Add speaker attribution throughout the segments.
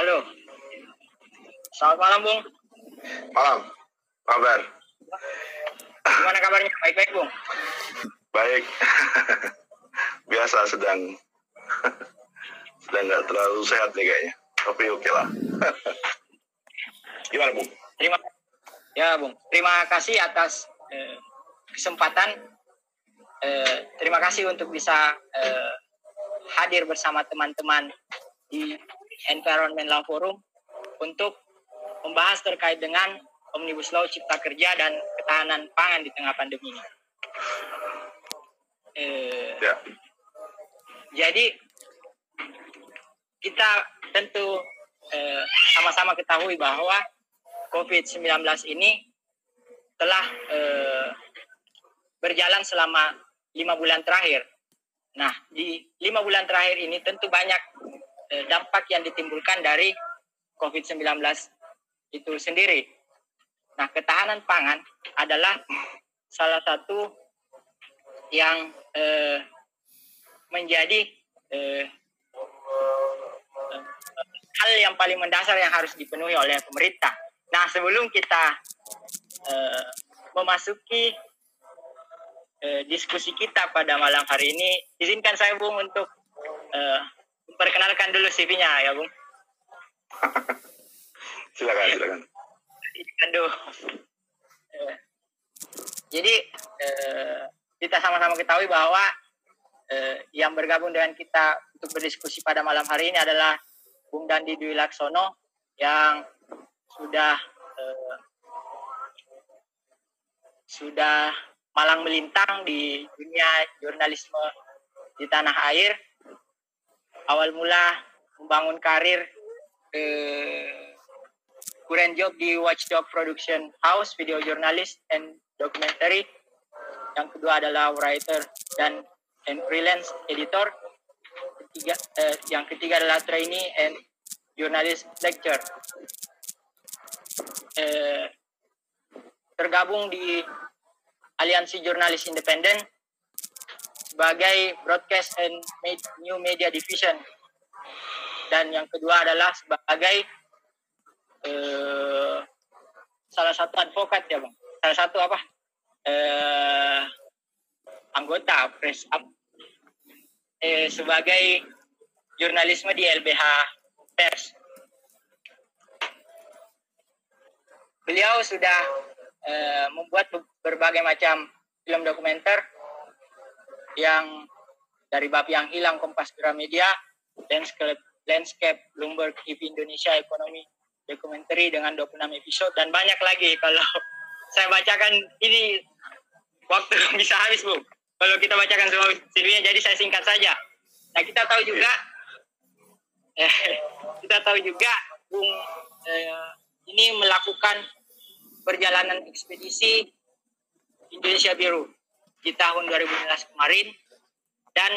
Speaker 1: Halo. Selamat malam, Bung.
Speaker 2: Malam. Kabar?
Speaker 1: Gimana kabarnya? Baik-baik, Bung.
Speaker 2: Baik. Biasa sedang sedang nggak terlalu sehat nih kayaknya. Tapi oke lah. Gimana, Bung?
Speaker 1: Terima Ya, Bung. Terima kasih atas eh, kesempatan. Eh, terima kasih untuk bisa eh, hadir bersama teman-teman di Environment Law Forum untuk membahas terkait dengan Omnibus Law Cipta Kerja dan ketahanan pangan di tengah pandemi ini. Eh,
Speaker 2: Ya.
Speaker 1: Jadi kita tentu eh, sama-sama ketahui bahwa COVID-19 ini telah eh, berjalan selama lima bulan terakhir. Nah, di lima bulan terakhir ini tentu banyak dampak yang ditimbulkan dari COVID-19 itu sendiri. Nah, ketahanan pangan adalah salah satu yang eh, menjadi eh, eh, hal yang paling mendasar yang harus dipenuhi oleh pemerintah. Nah, sebelum kita eh, memasuki eh, diskusi kita pada malam hari ini, izinkan saya Bung untuk eh, memperkenalkan dulu CV-nya ya Bung.
Speaker 2: Silakan, silakan.
Speaker 1: Aduh. Eh, jadi eh, kita sama-sama ketahui bahwa eh, yang bergabung dengan kita untuk berdiskusi pada malam hari ini adalah Bung Dandi Dwi Laksono yang sudah eh, sudah malang melintang di dunia jurnalisme di tanah air. Awal mula membangun karir eh, current job di Watchdog Production House, video journalist and documentary. Yang kedua adalah writer dan and freelance editor. Ketiga, eh, yang ketiga adalah trainee and journalist lecture. Eh, tergabung di Aliansi Jurnalis Independen sebagai Broadcast and New Media Division. Dan yang kedua adalah sebagai eh, salah satu advokat ya bang. Salah satu apa? Eh, anggota press up. Eh, sebagai jurnalisme di LBH Pers. Beliau sudah eh, membuat berbagai macam film dokumenter yang dari bab yang hilang Kompas Gramedia Landscape Landscape Bloomberg TV Indonesia Ekonomi dokumenter dengan 26 episode. Dan banyak lagi kalau saya bacakan ini waktu bisa habis bu. Kalau kita bacakan semua CV-nya jadi saya singkat saja. Nah kita tahu juga eh, kita tahu juga Bung eh, ini melakukan perjalanan ekspedisi Indonesia Biru di tahun 2015 kemarin dan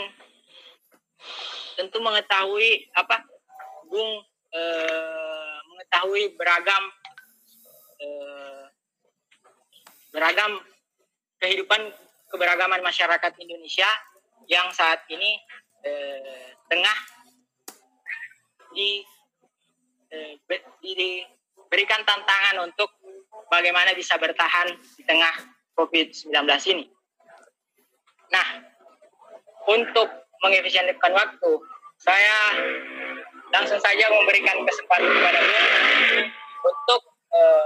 Speaker 1: tentu mengetahui apa Bung eh, mengetahui beragam eh, beragam kehidupan keberagaman masyarakat Indonesia yang saat ini eh, tengah di, be- diberikan tantangan untuk bagaimana bisa bertahan di tengah COVID-19 ini. Nah, untuk mengefisienkan waktu, saya langsung saja memberikan kesempatan kepada Bung untuk eh,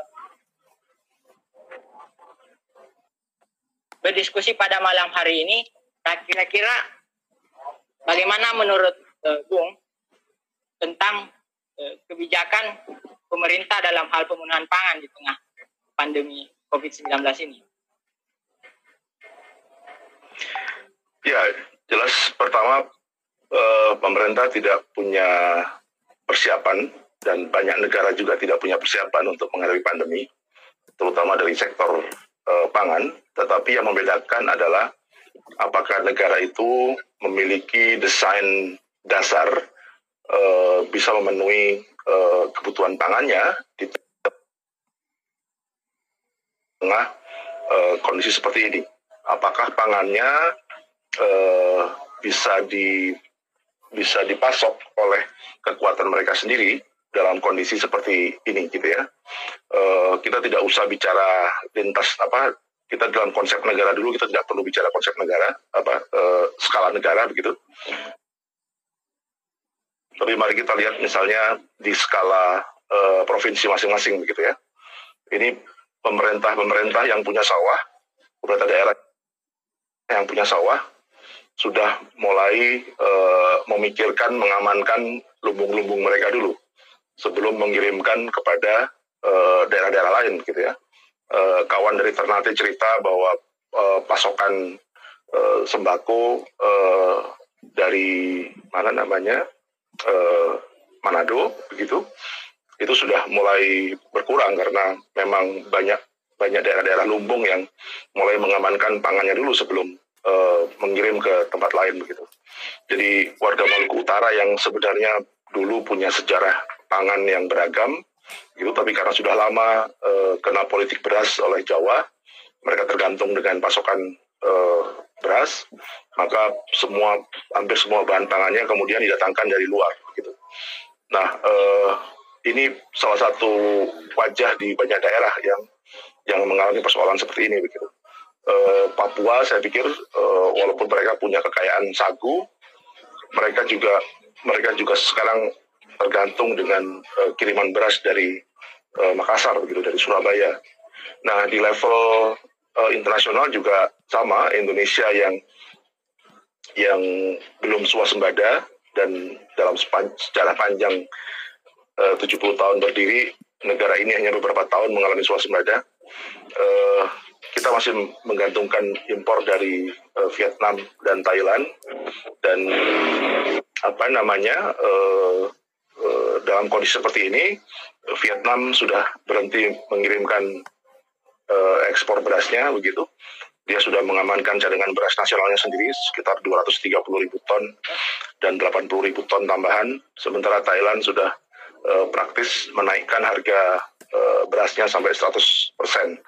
Speaker 1: berdiskusi pada malam hari ini. Nah, kira-kira bagaimana menurut eh, Bung tentang eh, kebijakan pemerintah dalam hal pemenuhan pangan di tengah pandemi COVID-19 ini?
Speaker 2: Ya, jelas pertama eh, pemerintah tidak punya persiapan dan banyak negara juga tidak punya persiapan untuk menghadapi pandemi, terutama dari sektor eh, pangan. Tetapi yang membedakan adalah apakah negara itu memiliki desain dasar eh, bisa memenuhi kebutuhan pangannya di tengah kondisi seperti ini. Apakah pangannya eh, bisa di bisa dipasok oleh kekuatan mereka sendiri dalam kondisi seperti ini gitu ya. Uh, kita tidak usah bicara lintas apa kita dalam konsep negara dulu kita tidak perlu bicara konsep negara apa uh, skala negara begitu. Tapi mari kita lihat misalnya di skala uh, provinsi masing-masing begitu ya. Ini pemerintah-pemerintah yang punya sawah, pemerintah daerah yang punya sawah sudah mulai uh, memikirkan mengamankan lumbung-lumbung mereka dulu sebelum mengirimkan kepada daerah daerah-daerah lain gitu ya. Uh, kawan dari Ternate cerita bahwa uh, pasokan uh, sembako uh, dari mana namanya uh, Manado begitu itu sudah mulai berkurang karena memang banyak banyak daerah-daerah lumbung yang mulai mengamankan pangannya dulu sebelum uh, mengirim ke tempat lain begitu. Jadi warga Maluku Utara yang sebenarnya dulu punya sejarah pangan yang beragam, gitu, tapi karena sudah lama uh, kena politik beras oleh Jawa, mereka tergantung dengan pasokan uh, beras, maka semua hampir semua bahan pangannya kemudian didatangkan dari luar, gitu. Nah, uh, ini salah satu wajah di banyak daerah yang yang mengalami persoalan seperti ini begitu. Uh, Papua saya pikir uh, walaupun mereka punya kekayaan sagu, mereka juga mereka juga sekarang tergantung dengan uh, kiriman beras dari uh, Makassar begitu dari Surabaya. Nah di level uh, internasional juga sama Indonesia yang yang belum swasembada dan dalam sejarah panjang 70 eh, tahun berdiri, negara ini hanya beberapa tahun mengalami swasembada. Uh, kita masih menggantungkan impor dari uh, Vietnam dan Thailand. Dan apa namanya uh, uh, dalam kondisi seperti ini Vietnam sudah berhenti mengirimkan uh, ekspor berasnya begitu. Dia sudah mengamankan cadangan beras nasionalnya sendiri sekitar 230 ribu ton dan 80 ribu ton tambahan. Sementara Thailand sudah uh, praktis menaikkan harga uh, berasnya sampai 100 persen.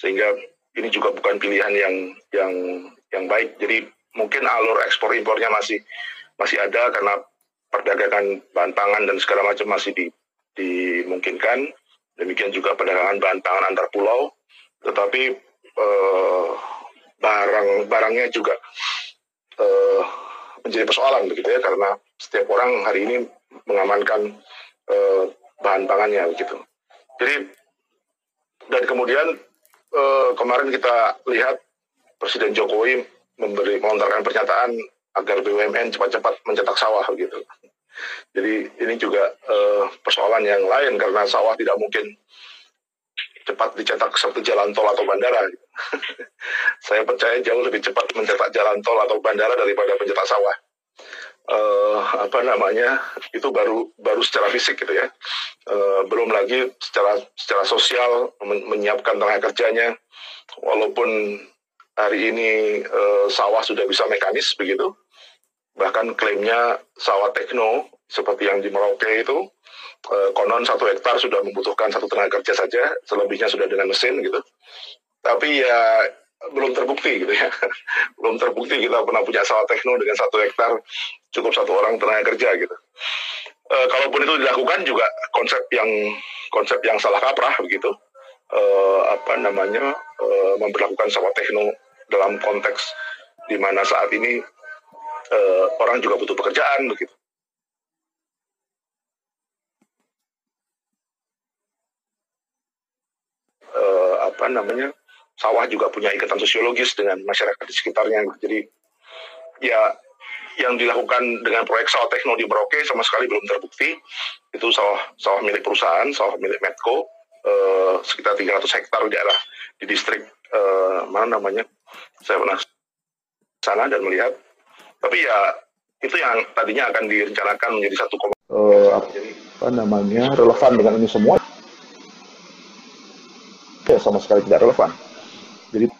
Speaker 2: Sehingga ini juga bukan pilihan yang yang yang baik. Jadi mungkin alur ekspor impornya masih masih ada karena perdagangan bahan pangan dan segala macam masih di, dimungkinkan. Demikian juga perdagangan bahan pangan antar pulau. Tetapi uh, barang barangnya juga uh, menjadi persoalan begitu ya. Karena setiap orang hari ini mengamankan uh, bahan pangannya begitu. Jadi dan kemudian uh, kemarin kita lihat Presiden Jokowi memberi melontarkan pernyataan agar BUMN cepat-cepat mencetak sawah gitu. Jadi ini juga uh, persoalan yang lain karena sawah tidak mungkin cepat dicetak seperti jalan tol atau bandara. Saya percaya jauh lebih cepat mencetak jalan tol atau bandara daripada mencetak sawah uh, apa namanya itu baru baru secara fisik gitu ya. Uh, belum lagi secara secara sosial men menyiapkan tenaga kerjanya. Walaupun hari ini uh, sawah sudah bisa mekanis begitu. Bahkan klaimnya sawah tekno seperti yang di Merauke itu uh, konon satu hektar sudah membutuhkan satu tenaga kerja saja selebihnya sudah dengan mesin gitu. Tapi ya belum terbukti gitu ya. Belum terbukti kita pernah punya sawah tekno dengan satu hektar cukup satu orang tenaga kerja gitu. E, kalaupun itu dilakukan juga konsep yang konsep yang salah kaprah begitu. E, apa namanya e, memperlakukan sawah tekno dalam konteks di mana saat ini e, orang juga butuh pekerjaan begitu. E, apa namanya sawah juga punya ikatan sosiologis dengan masyarakat di sekitarnya. Jadi ya yang dilakukan dengan proyek sawah tekno di Merauke sama sekali belum terbukti. Itu sawah sawah milik perusahaan, sawah milik Medco, eh, sekitar 300 hektar di daerah di distrik eh, mana namanya? Saya pernah sana dan melihat. Tapi ya itu yang tadinya akan direncanakan menjadi satu uh, apa namanya relevan dengan ini semua ya sama sekali tidak relevan. Jadi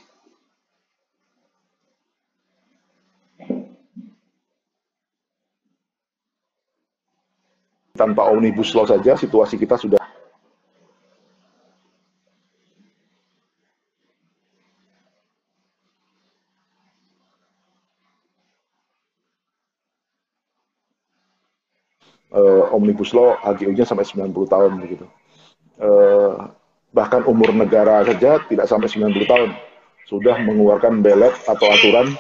Speaker 2: tanpa omnibus law saja situasi kita sudah uh, omnibus law HGU-nya sampai 90 tahun begitu. Uh, bahkan umur negara saja tidak sampai 90 tahun sudah mengeluarkan belet atau aturan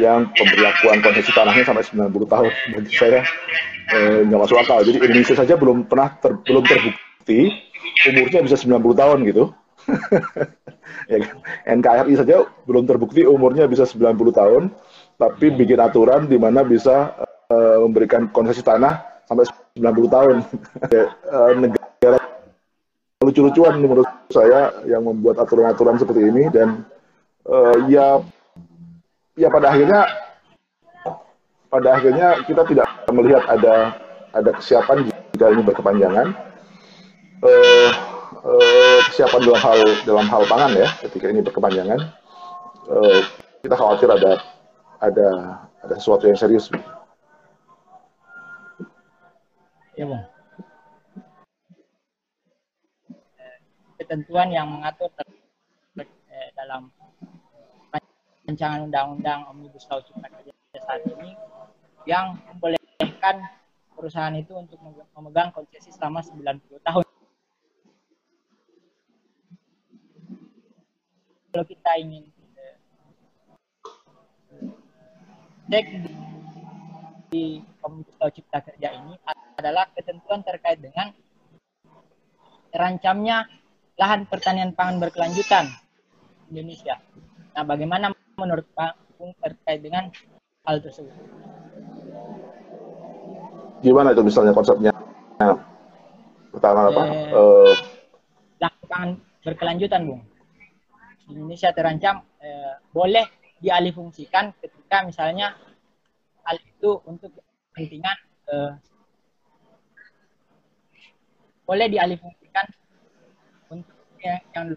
Speaker 2: yang pemberlakuan konsesi tanahnya sampai 90 tahun bagi saya eh, masuk akal. Jadi Indonesia saja belum pernah ter, belum terbukti umurnya bisa 90 tahun gitu. ya kan? NKRI saja belum terbukti umurnya bisa 90 tahun, tapi bikin aturan di mana bisa uh, memberikan konsesi tanah sampai 90 tahun. uh, negara lucu-lucuan menurut saya yang membuat aturan-aturan seperti ini dan uh, ya ya pada akhirnya pada akhirnya kita tidak melihat ada ada kesiapan jika ini berkepanjangan uh, uh, kesiapan dalam hal dalam hal pangan ya ketika ini berkepanjangan uh, kita khawatir ada ada ada sesuatu yang serius.
Speaker 1: Ya bang. Ketentuan yang mengatur dalam rancangan undang-undang Omnibus Law Cipta Kerja saat ini yang membolehkan perusahaan itu untuk memegang konsesi selama 90 tahun. Kalau kita ingin eh, cek di Omnibus Law Cipta Kerja ini adalah ketentuan terkait dengan terancamnya lahan pertanian pangan berkelanjutan Indonesia. Nah, bagaimana menurut Pak Pung terkait dengan hal tersebut?
Speaker 2: Gimana itu misalnya konsepnya? Pertama apa? Eh,
Speaker 1: uh, berkelanjutan, Bung. Indonesia terancam eh, boleh dialihfungsikan ketika misalnya hal itu untuk kepentingan eh, boleh dialihfungsikan untuk yang,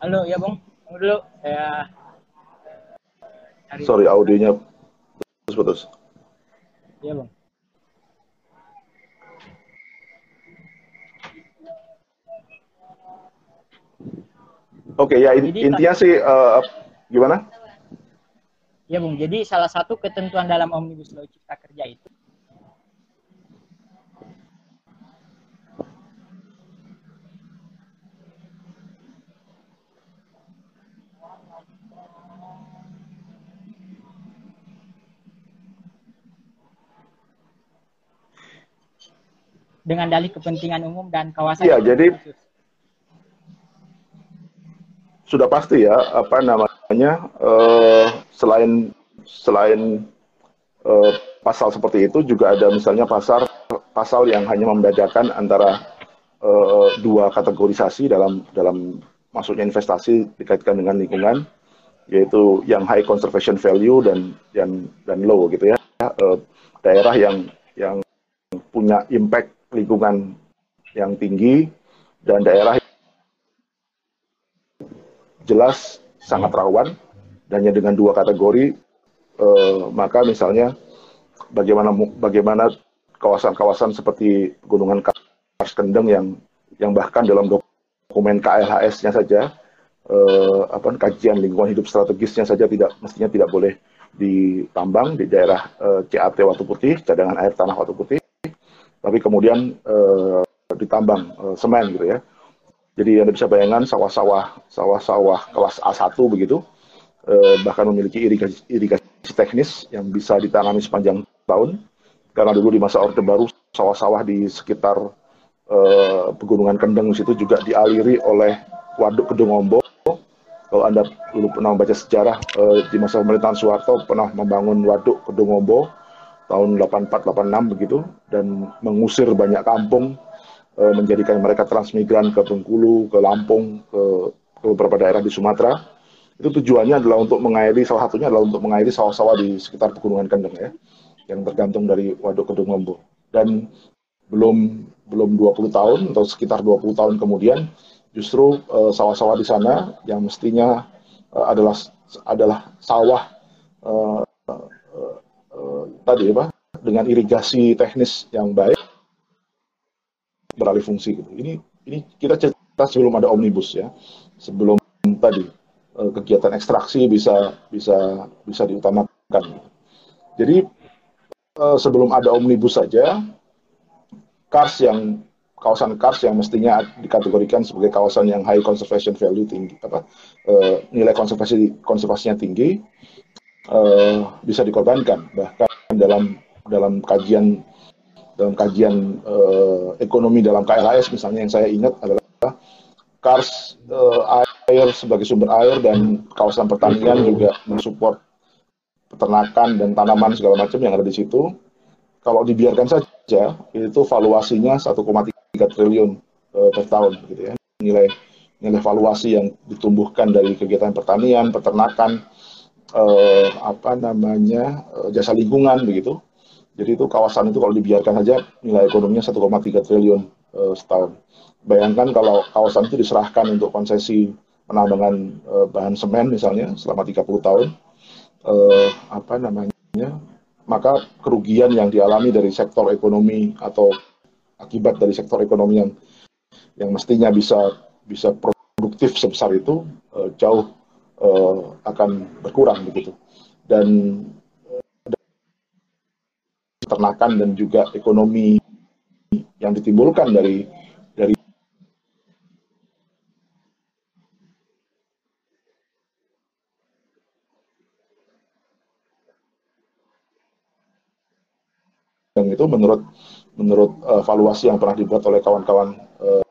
Speaker 1: Halo, ya Bung. Tunggu dulu. Saya
Speaker 2: cari. Sorry, audionya putus-putus.
Speaker 1: Iya, Bung.
Speaker 2: Oke, okay, ya in, Jadi, intinya sih uh, gimana?
Speaker 1: Ya, Bung. Jadi salah satu ketentuan dalam Omnibus Law Cipta Kerja itu dengan dalih kepentingan umum dan kawasan.
Speaker 2: Iya, jadi sudah pasti ya apa namanya uh, selain selain uh, pasal seperti itu juga ada misalnya pasal pasal yang hanya membedakan antara uh, dua kategorisasi dalam dalam masuknya investasi dikaitkan dengan lingkungan yaitu yang high conservation value dan dan dan low gitu ya uh, daerah yang yang punya impact lingkungan yang tinggi dan daerah jelas sangat rawan dan dengan dua kategori eh, maka misalnya bagaimana bagaimana kawasan-kawasan seperti Gunungan Kars Kendeng yang yang bahkan dalam dokumen KLHS-nya saja eh, apa kajian lingkungan hidup strategisnya saja tidak mestinya tidak boleh ditambang di daerah eh, CAT Watu Putih cadangan air tanah Watu Putih tapi kemudian uh, ditambang uh, semen gitu ya. Jadi Anda bisa bayangkan sawah-sawah sawah-sawah kelas A1 begitu uh, bahkan memiliki irigasi, irigasi teknis yang bisa ditangani sepanjang tahun. Karena dulu di masa Orde Baru sawah-sawah di sekitar uh, Pegunungan Kendeng situ juga dialiri oleh Waduk Kedungombo. Kalau Anda dulu pernah membaca sejarah uh, di masa pemerintahan Soeharto pernah membangun Waduk Kedungombo tahun 84-86 begitu dan mengusir banyak kampung e, menjadikan mereka transmigran ke Bengkulu, ke Lampung, ke, ke beberapa daerah di Sumatera. Itu tujuannya adalah untuk mengairi salah satunya adalah untuk mengairi sawah-sawah di sekitar Pegunungan Kendeng ya yang tergantung dari Waduk Kedungombo. Dan belum belum 20 tahun atau sekitar 20 tahun kemudian justru sawah sawah-sawah di sana yang mestinya e, adalah adalah sawah e, tadi apa dengan irigasi teknis yang baik beralih fungsi gitu. Ini ini kita cerita sebelum ada omnibus ya, sebelum tadi eh, kegiatan ekstraksi bisa bisa bisa diutamakan. Jadi uh, sebelum ada omnibus saja, cars yang kawasan kars yang mestinya dikategorikan sebagai kawasan yang high conservation value tinggi apa uh, nilai konservasi konservasinya tinggi uh, bisa dikorbankan bahkan dalam dalam kajian dalam kajian uh, ekonomi dalam KLHS misalnya yang saya ingat adalah kars uh, air sebagai sumber air dan kawasan pertanian juga mensupport peternakan dan tanaman segala macam yang ada di situ. Kalau dibiarkan saja itu valuasinya 1,3 3 triliun uh, per tahun gitu ya. Nilai nilai valuasi yang ditumbuhkan dari kegiatan pertanian peternakan uh, apa namanya uh, jasa lingkungan begitu. Jadi itu kawasan itu kalau dibiarkan saja nilai ekonominya 1,3 triliun uh, setahun. Bayangkan kalau kawasan itu diserahkan untuk konsesi penambangan uh, bahan semen misalnya selama 30 tahun uh, apa namanya maka kerugian yang dialami dari sektor ekonomi atau akibat dari sektor ekonomi yang yang mestinya bisa bisa produktif sebesar itu uh, jauh uh, akan berkurang begitu. Dan uh, ternakan dan juga ekonomi yang ditimbulkan dari dari yang itu menurut menurut uh, valuasi yang pernah dibuat oleh kawan-kawan uh,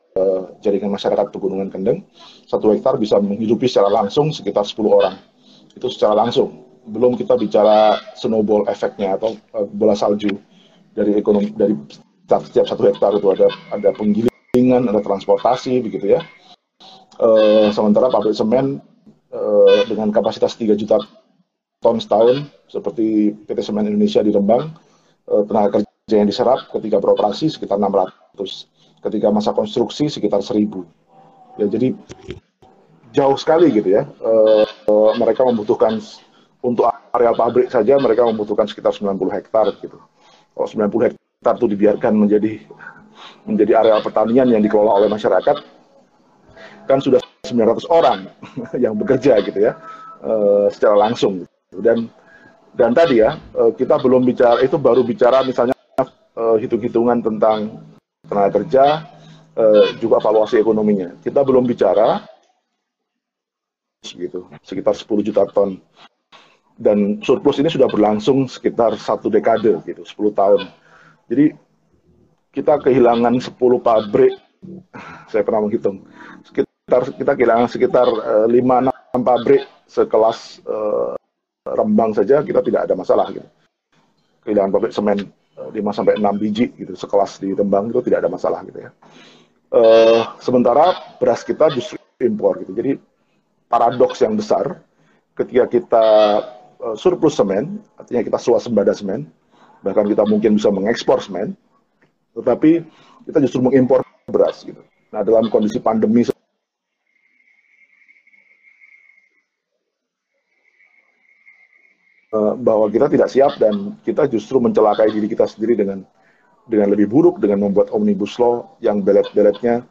Speaker 2: jaringan masyarakat pegunungan Kendeng, satu hektar bisa menghidupi secara langsung sekitar 10 orang. Itu secara langsung. Belum kita bicara snowball efeknya atau uh, bola salju dari ekonomi dari setiap satu hektar itu ada ada penggilingan, ada transportasi begitu ya. Uh, sementara pabrik semen uh, dengan kapasitas 3 juta ton setahun seperti PT Semen Indonesia di Rembang, uh, tenaga kerja yang diserap ketika beroperasi sekitar 600, ketika masa konstruksi sekitar 1000. Ya, jadi jauh sekali gitu ya. E, e, mereka membutuhkan untuk areal pabrik saja mereka membutuhkan sekitar 90 hektar gitu. Kalau 90 hektar itu dibiarkan menjadi menjadi areal pertanian yang dikelola oleh masyarakat, kan sudah 900 orang yang bekerja gitu ya, e, secara langsung. Gitu. Dan dan tadi ya kita belum bicara itu baru bicara misalnya hitung-hitungan tentang tenaga kerja, uh, juga valuasi ekonominya. Kita belum bicara gitu, sekitar 10 juta ton. Dan surplus ini sudah berlangsung sekitar satu dekade gitu, 10 tahun. Jadi kita kehilangan 10 pabrik, saya pernah menghitung, sekitar kita kehilangan sekitar uh, 5-6 pabrik sekelas uh, Rembang saja kita tidak ada masalah gitu. Kehilangan pabrik semen 5 sampai 6 biji gitu sekelas di Rembang itu tidak ada masalah gitu ya. Uh, sementara beras kita justru impor gitu. Jadi paradoks yang besar ketika kita uh, surplus semen, artinya kita swasembada semen, bahkan kita mungkin bisa mengekspor semen, tetapi kita justru mengimpor beras gitu. Nah, dalam kondisi pandemi bahwa kita tidak siap dan kita justru mencelakai diri kita sendiri dengan dengan lebih buruk dengan membuat omnibus law yang belet-beletnya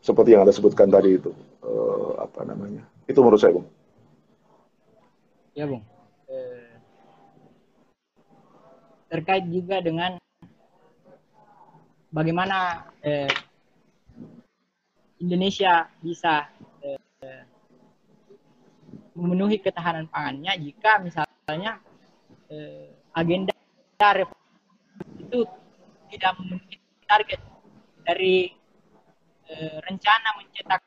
Speaker 2: seperti yang anda sebutkan tadi itu uh, apa namanya itu menurut saya bung.
Speaker 3: Ya bung. Eh, terkait juga dengan bagaimana eh, Indonesia bisa eh, memenuhi ketahanan pangannya jika misalnya misalnya eh, agenda itu tidak memenuhi target dari eh, rencana mencetak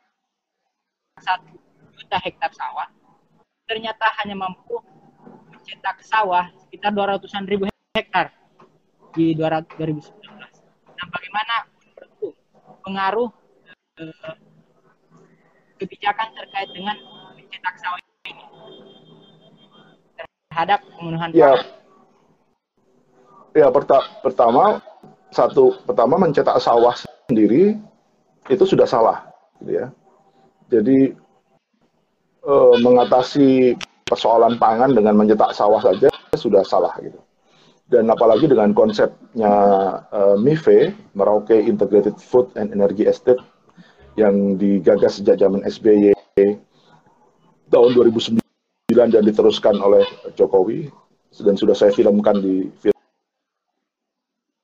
Speaker 3: satu juta hektar sawah ternyata hanya mampu mencetak sawah sekitar 200-an ribu hektar di 200, 2019. Nah, bagaimana menurutku pengaruh eh, kebijakan terkait dengan mencetak sawah terhadap pemenuhan
Speaker 2: ya. Ya, perta pertama satu pertama mencetak sawah sendiri itu sudah salah, gitu ya. Jadi e, mengatasi persoalan pangan dengan mencetak sawah saja sudah salah gitu. Dan apalagi dengan konsepnya e, MIFE, Merauke Integrated Food and Energy Estate yang digagas sejak zaman SBY tahun 2009 dan diteruskan oleh Jokowi dan sudah saya filmkan di film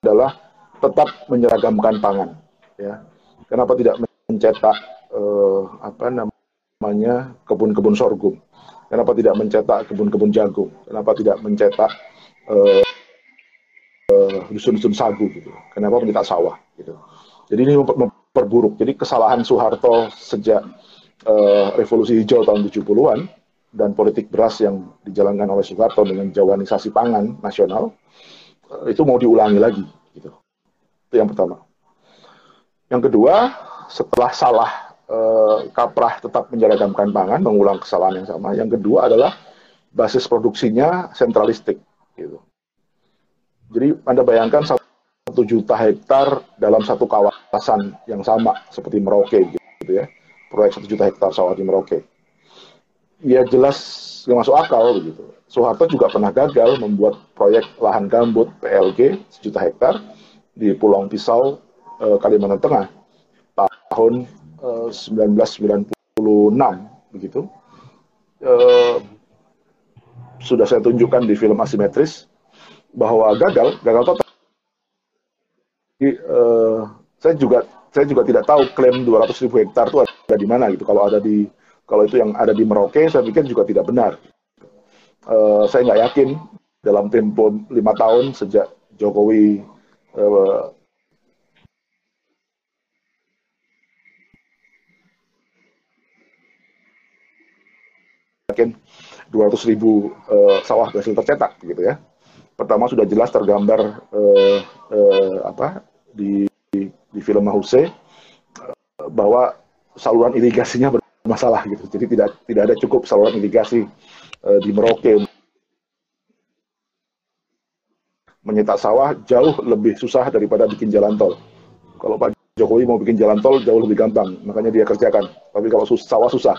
Speaker 2: adalah tetap menyeragamkan pangan. Ya, kenapa tidak mencetak eh, apa namanya kebun-kebun sorghum? Kenapa tidak mencetak kebun-kebun jagung? Kenapa tidak mencetak eh, eh, dusun-dusun sagu gitu? Kenapa mencetak sawah gitu? Jadi ini memperburuk. Jadi kesalahan Soeharto sejak uh, revolusi hijau tahun 70-an dan politik beras yang dijalankan oleh Soeharto dengan jawanisasi pangan nasional uh, itu mau diulangi lagi gitu. Itu yang pertama. Yang kedua, setelah salah uh, kaprah tetap menjaragamkan pangan, mengulang kesalahan yang sama. Yang kedua adalah basis produksinya sentralistik gitu. Jadi Anda bayangkan satu juta hektar dalam satu kawasan yang sama seperti Merauke gitu ya proyek satu juta hektar sawah di Merauke ya jelas nggak masuk akal begitu. Soeharto juga pernah gagal membuat proyek lahan gambut PLG sejuta hektar di Pulau Pisau eh, Kalimantan Tengah tahun eh, 1996 begitu. Eh, sudah saya tunjukkan di film asimetris bahwa gagal gagal total. Jadi, saya juga saya juga tidak tahu klaim 200 ribu hektar itu ada di mana gitu. Kalau ada di kalau itu yang ada di Merauke, saya pikir juga tidak benar. Uh, saya nggak yakin dalam tempo lima tahun sejak Jokowi uh, yakin 200 ribu uh, sawah berhasil tercetak gitu ya pertama sudah jelas tergambar uh, uh, apa di di film Mahuse uh, bahwa saluran irigasinya bermasalah gitu. Jadi tidak tidak ada cukup saluran irigasi uh, di Merauke. Menyetak sawah jauh lebih susah daripada bikin jalan tol. Kalau Pak Jokowi mau bikin jalan tol jauh lebih gampang, makanya dia kerjakan. Tapi kalau sus sawah susah.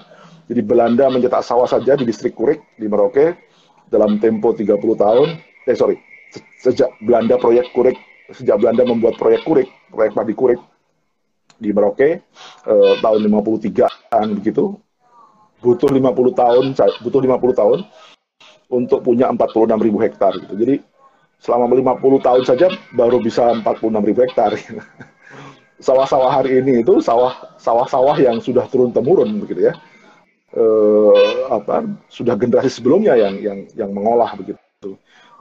Speaker 2: Jadi Belanda mencetak sawah saja di distrik Kurik di Merauke dalam tempo 30 tahun eh sorry, sejak Belanda proyek kurik, sejak Belanda membuat proyek kurik, proyek padi kurik di Merauke eh, tahun 53-an begitu, butuh 50 tahun, butuh 50 tahun untuk punya 46 ribu hektar gitu. Jadi selama 50 tahun saja baru bisa 46 ribu hektar. Sawah-sawah hari ini itu sawah sawah-sawah yang sudah turun temurun begitu ya. Eh, apa sudah generasi sebelumnya yang yang yang mengolah begitu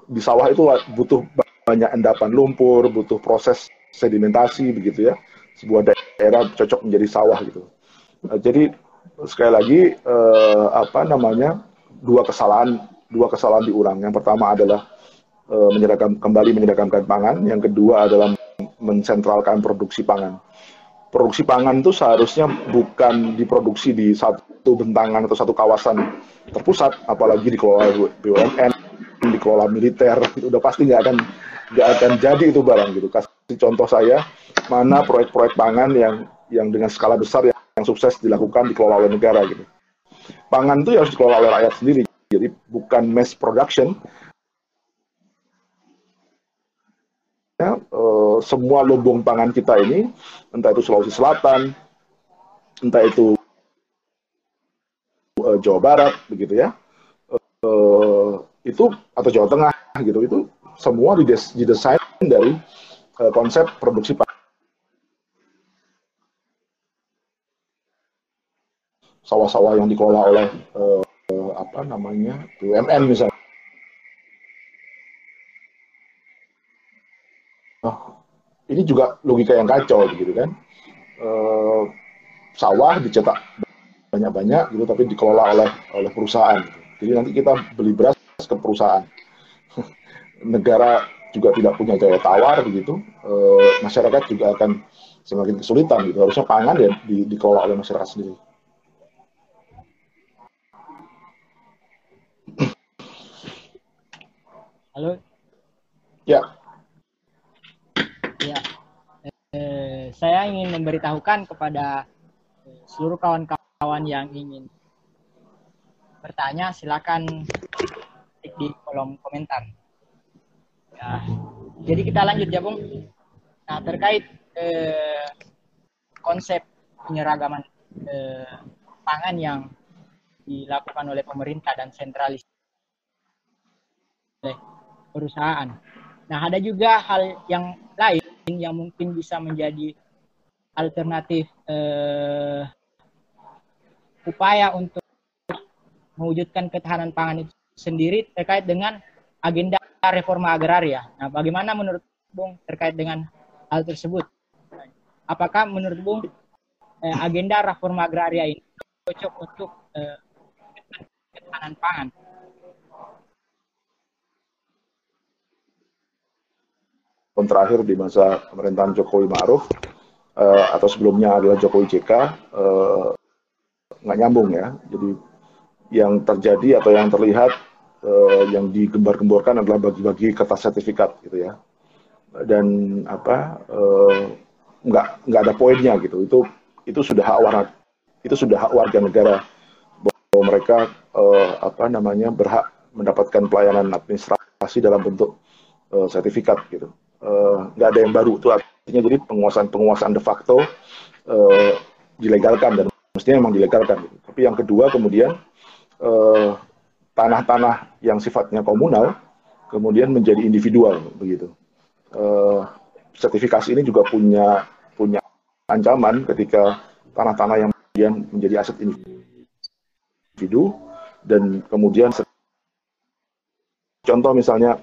Speaker 2: di sawah itu butuh banyak endapan lumpur, butuh proses sedimentasi begitu ya. Sebuah daerah cocok menjadi sawah gitu. Nah, jadi sekali lagi eh, apa namanya dua kesalahan dua kesalahan diulang. Yang pertama adalah eh, menyeragam kembali menyeragamkan pangan. Yang kedua adalah mensentralkan produksi pangan. Produksi pangan itu seharusnya bukan diproduksi di satu bentangan atau satu kawasan terpusat, apalagi dikelola BUMN dikelola militer itu udah pasti nggak akan nggak akan jadi itu barang gitu kasih contoh saya mana proyek-proyek pangan yang yang dengan skala besar yang, yang sukses dilakukan dikelola oleh negara gitu. Pangan itu ya harus dikelola oleh rakyat sendiri jadi bukan mass production. Ya, uh, semua lumbung pangan kita ini entah itu Sulawesi Selatan entah itu uh, Jawa Barat begitu ya uh, itu atau Jawa Tengah gitu itu semua didesain dari konsep produksi sawah-sawah yang dikelola oleh uh, apa namanya BUMN misalnya. Nah, ini juga logika yang kacau gitu kan. Uh, sawah dicetak banyak-banyak gitu tapi dikelola oleh oleh perusahaan. Jadi nanti kita beli beras ke perusahaan. Negara juga tidak punya daya tawar begitu, e, masyarakat juga akan semakin kesulitan gitu. Harusnya pangan ya di, dikelola oleh masyarakat sendiri.
Speaker 1: Halo.
Speaker 2: Ya.
Speaker 1: Ya. Eh, saya ingin memberitahukan kepada seluruh kawan-kawan yang ingin bertanya, silakan di kolom komentar. Ya. Jadi kita lanjut ya, Bung. Nah, terkait eh, konsep penyeragaman eh, pangan yang dilakukan oleh pemerintah dan sentralisasi perusahaan. Nah, ada juga hal yang lain yang mungkin bisa menjadi alternatif eh, upaya untuk mewujudkan ketahanan pangan itu sendiri terkait dengan agenda reforma agraria. Nah, bagaimana menurut Bung terkait dengan hal tersebut? Apakah menurut Bung eh, agenda reforma agraria ini cocok untuk eh, ketahanan pangan?
Speaker 2: Tahun terakhir di masa pemerintahan Jokowi Ma'ruf uh, atau sebelumnya adalah Jokowi JK uh, nggak nyambung ya. Jadi yang terjadi atau yang terlihat uh, yang digembar-gemborkan adalah bagi-bagi kertas sertifikat gitu ya. Dan apa uh, nggak nggak ada poinnya gitu. Itu itu sudah hak warga itu sudah hak warga negara bahwa mereka uh, apa namanya berhak mendapatkan pelayanan administrasi dalam bentuk uh, sertifikat gitu Eh, nggak uh, ada yang baru. Itu artinya jadi penguasaan penguasaan de facto uh, dilegalkan dan mestinya memang dilegalkan. Tapi yang kedua kemudian eh, tanah-tanah yang sifatnya komunal kemudian menjadi individual begitu. Uh, sertifikasi ini juga punya punya ancaman ketika tanah-tanah yang kemudian menjadi aset individu dan kemudian contoh misalnya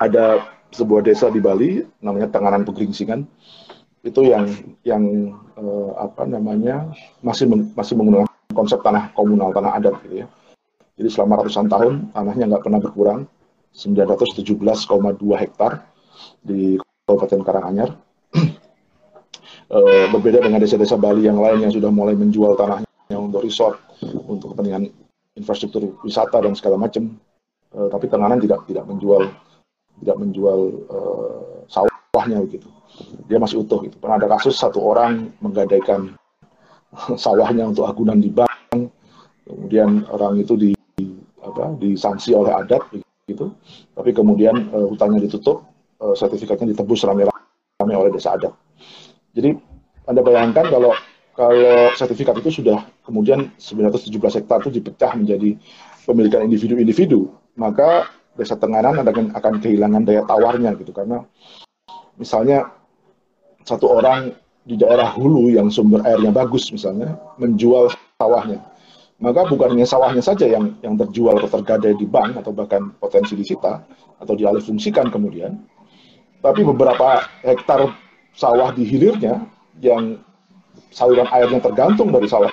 Speaker 2: ada sebuah desa di Bali namanya Tenganan Pegeringsingan itu yang yang eh, apa namanya masih masih menggunakan konsep tanah komunal tanah adat gitu ya. Jadi selama ratusan tahun tanahnya nggak pernah berkurang 917,2 hektar di Kabupaten Karanganyar. Eh, berbeda dengan desa-desa Bali yang lain yang sudah mulai menjual tanahnya untuk resort untuk kepentingan infrastruktur wisata dan segala macam. Eh, tapi Tenganan tidak tidak menjual tidak menjual uh, sawahnya begitu. Dia masih utuh gitu. Pernah ada kasus satu orang menggadaikan sawahnya untuk agunan di bank, kemudian orang itu di apa disanksi oleh adat gitu. Tapi kemudian uh, hutangnya ditutup, uh, sertifikatnya ditebus rame-rame oleh desa adat. Jadi Anda bayangkan kalau kalau sertifikat itu sudah kemudian 917 hektar itu dipecah menjadi pemilikan individu-individu, maka desa tenganan akan akan kehilangan daya tawarnya gitu. Karena misalnya satu orang di daerah hulu yang sumber airnya bagus misalnya menjual sawahnya. Maka bukan hanya sawahnya saja yang yang terjual atau tergadai di bank atau bahkan potensi disita atau dialih fungsikan kemudian tapi beberapa hektar sawah di hilirnya yang saluran airnya tergantung dari sawah.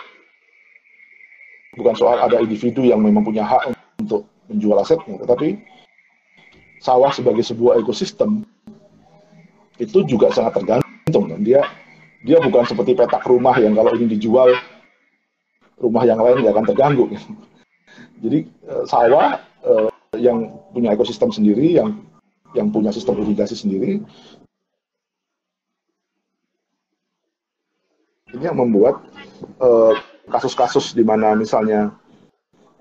Speaker 2: Bukan soal ada individu yang memang punya hak untuk menjual asetnya, tetapi sawah sebagai sebuah ekosistem itu juga sangat tergantung dan dia dia bukan seperti petak rumah yang kalau ini dijual rumah yang lain nggak akan terganggu. Jadi eh, sawah eh, yang punya ekosistem sendiri, yang yang punya sistem irigasi sendiri, ini yang membuat eh, kasus-kasus di mana misalnya